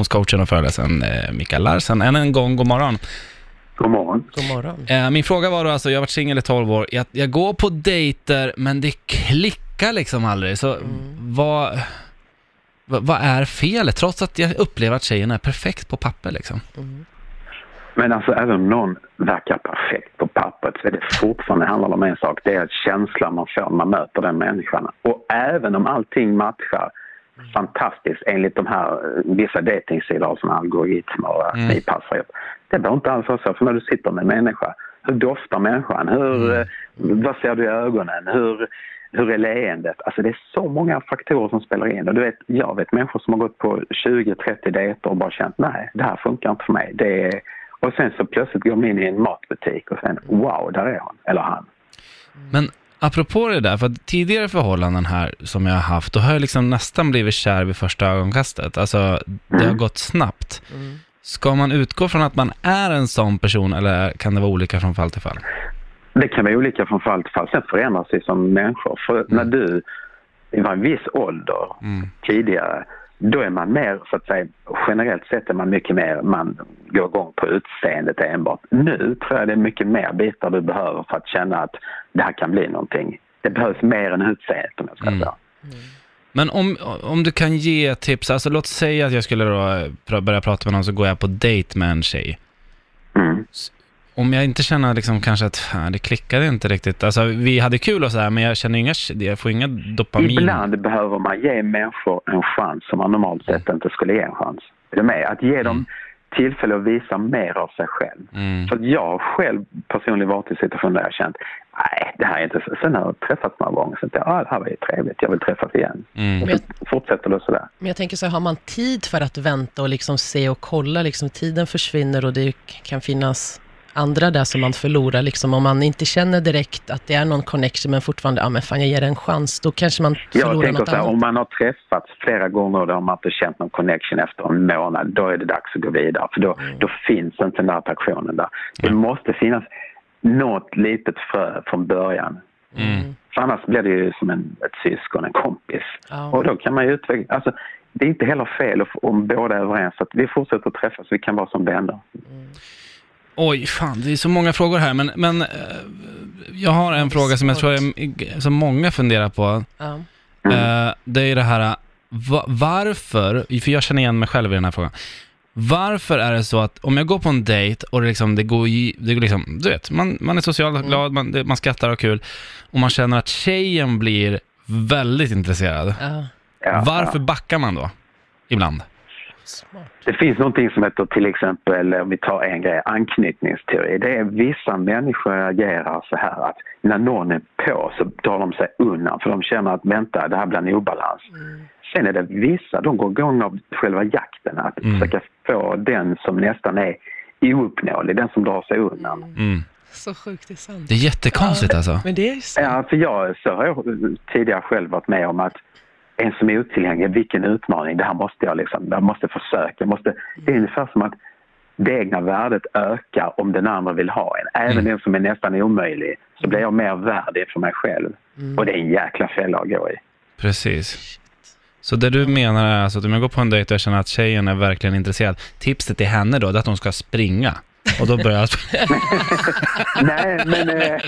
relationscoachen och föreläsaren eh, Mikael Larsen. Än en gång, god morgon. God morgon. God morgon. Eh, Min fråga var då alltså, jag har varit singel i 12 år, jag, jag går på dejter men det klickar liksom aldrig. Så vad, vad, vad är felet? Trots att jag upplever att tjejen är perfekt på papper liksom. Men alltså även om någon verkar perfekt på pappret så är det fortfarande handlar om en sak. Det är känslan man får när man möter den människan. Och även om allting matchar fantastiskt enligt de här eh, vissa datingsidor som algoritmer och Mm. ni passar ihop. Det behöver inte alls vara så. För när du sitter med en människa, hur doftar människan? Hur, eh, Vad ser du i ögonen? Hur, hur är leendet? Alltså det är så många faktorer som spelar in. Och du vet, jag vet människor som har gått på 20-30 dejter och bara känt nej, det här funkar inte för mig. Det är, och sen så plötsligt går de in i en matbutik och sen wow, där är hon, eller han. Men apropå det där, för att tidigare förhållanden här som jag har haft, då har jag liksom nästan blivit kär vid första ögonkastet. Alltså, det har gått snabbt. Ska man utgå från att man är en sån person eller kan det vara olika från fall till fall? Det kan vara olika från fall till fall. Sen förändras vi som människor. För när du var en viss ålder tidigare, då är man mer, så att säga, generellt sett är man mycket mer, man går igång på utseendet enbart. Nu tror jag det är mycket mer bitar du behöver för att känna att det här kan bli någonting. Det behövs mer än utseendet om jag ska Mm. säga. Men om, om du kan ge tips, alltså låt säga att jag skulle då eh, börja prata med någon så går jag på dejt med en tjej. Mm. Om jag inte känner liksom kanske att fan, det klickade inte riktigt, alltså vi hade kul och så här men jag känner inga, jag får inga dopamin. Ibland behöver man ge människor en chans som man normalt sett inte skulle ge en chans. Är du med? Att ge dem tillfälle att visa mer av sig själv. Mm. För att jag själv personligen varit i situationer där jag känt nej, det här är inte så. Sen har jag träffats några gånger så tänkte jag, ah, det här var ju trevligt, jag vill träffas igen. Mm. Och så fortsätter det sådär. Men jag tänker så här, har man tid för att vänta och liksom se och kolla, liksom tiden försvinner och det kan finnas andra där som man förlorar, liksom om man inte känner direkt att det är någon connection men fortfarande, ja men fan jag ger en chans, då kanske man Jag förlorar tänker något så här, annat. om man har träffats flera gånger och då har man inte känt någon connection efter en månad, då är det dags att gå vidare. För då, Mm. då finns inte den där attraktionen där. Det måste finnas något litet frö från början. Mm. För annars blir det ju som en, ett syskon, en kompis. Ja. Och då kan man ju utveckla... Alltså, det är inte heller fel om- båda är överens att vi fortsätter att träffas, vi kan vara som vänner. Oj, fan, det är så många frågor här, men, men eh, jag har en fråga som jag tror är, som många funderar på. Ja. Eh, det är det här, va, varför, för jag känner igen mig själv i den här frågan. Varför är det så att om jag går på en dejt och det, liksom, det går det går liksom, du vet, man, man är socialt glad, man, det, man skrattar och har kul och man känner att tjejen blir väldigt intresserad. Ja. Ja, Varför backar man då? Ibland. Smart. Det finns någonting som heter till exempel, om vi tar en grej, anknytningsteori. Det är vissa människor agerar så här att när någon är på så drar de sig undan för de känner att vänta, det här blir en obalans. Sen är det vissa, de går igång av själva jakten, att Mm. försöka få den som nästan är ouppnåelig, den som drar sig undan. Mm. Så sjukt, det är sant. Det är jättekonstigt alltså. Men det är ju sant. Ja, för jag, så har jag tidigare själv varit med om att en som är otillgänglig, vilken utmaning, det här måste jag liksom, jag måste försöka, jag måste, det är ungefär som att det egna värdet ökar om den andra vill ha en. Även den som är nästan omöjlig, så blir jag mer värd för mig själv. Och det är en jäkla fälla att gå i. Precis. Så det du menar är alltså att om jag går på en dejt och jag känner att tjejen är verkligen intresserad, tipset till henne då är att hon ska springa. Och då börjar jag... Nej, men... Eh,